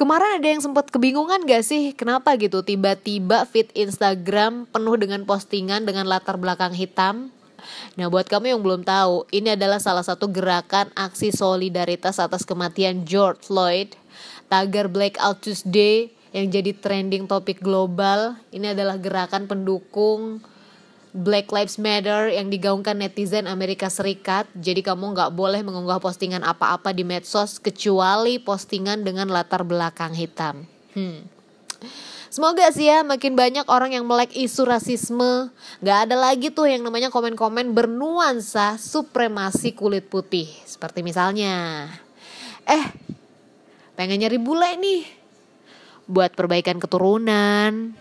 Kemarin ada yang sempat kebingungan gak sih kenapa gitu tiba-tiba feed Instagram penuh dengan postingan dengan latar belakang hitam? Nah buat kamu yang belum tahu, ini adalah salah satu gerakan aksi solidaritas atas kematian George Floyd. Tagar Blackout Tuesday yang jadi trending topik global. Ini adalah gerakan pendukung Black Lives Matter yang digaungkan netizen Amerika Serikat. Jadi kamu nggak boleh mengunggah postingan apa-apa di medsos kecuali postingan dengan latar belakang hitam. Hmm. Semoga sih ya makin banyak orang yang melek isu rasisme. Gak ada lagi tuh yang namanya komen-komen bernuansa supremasi kulit putih. Seperti misalnya, eh pengen nyari bule nih buat perbaikan keturunan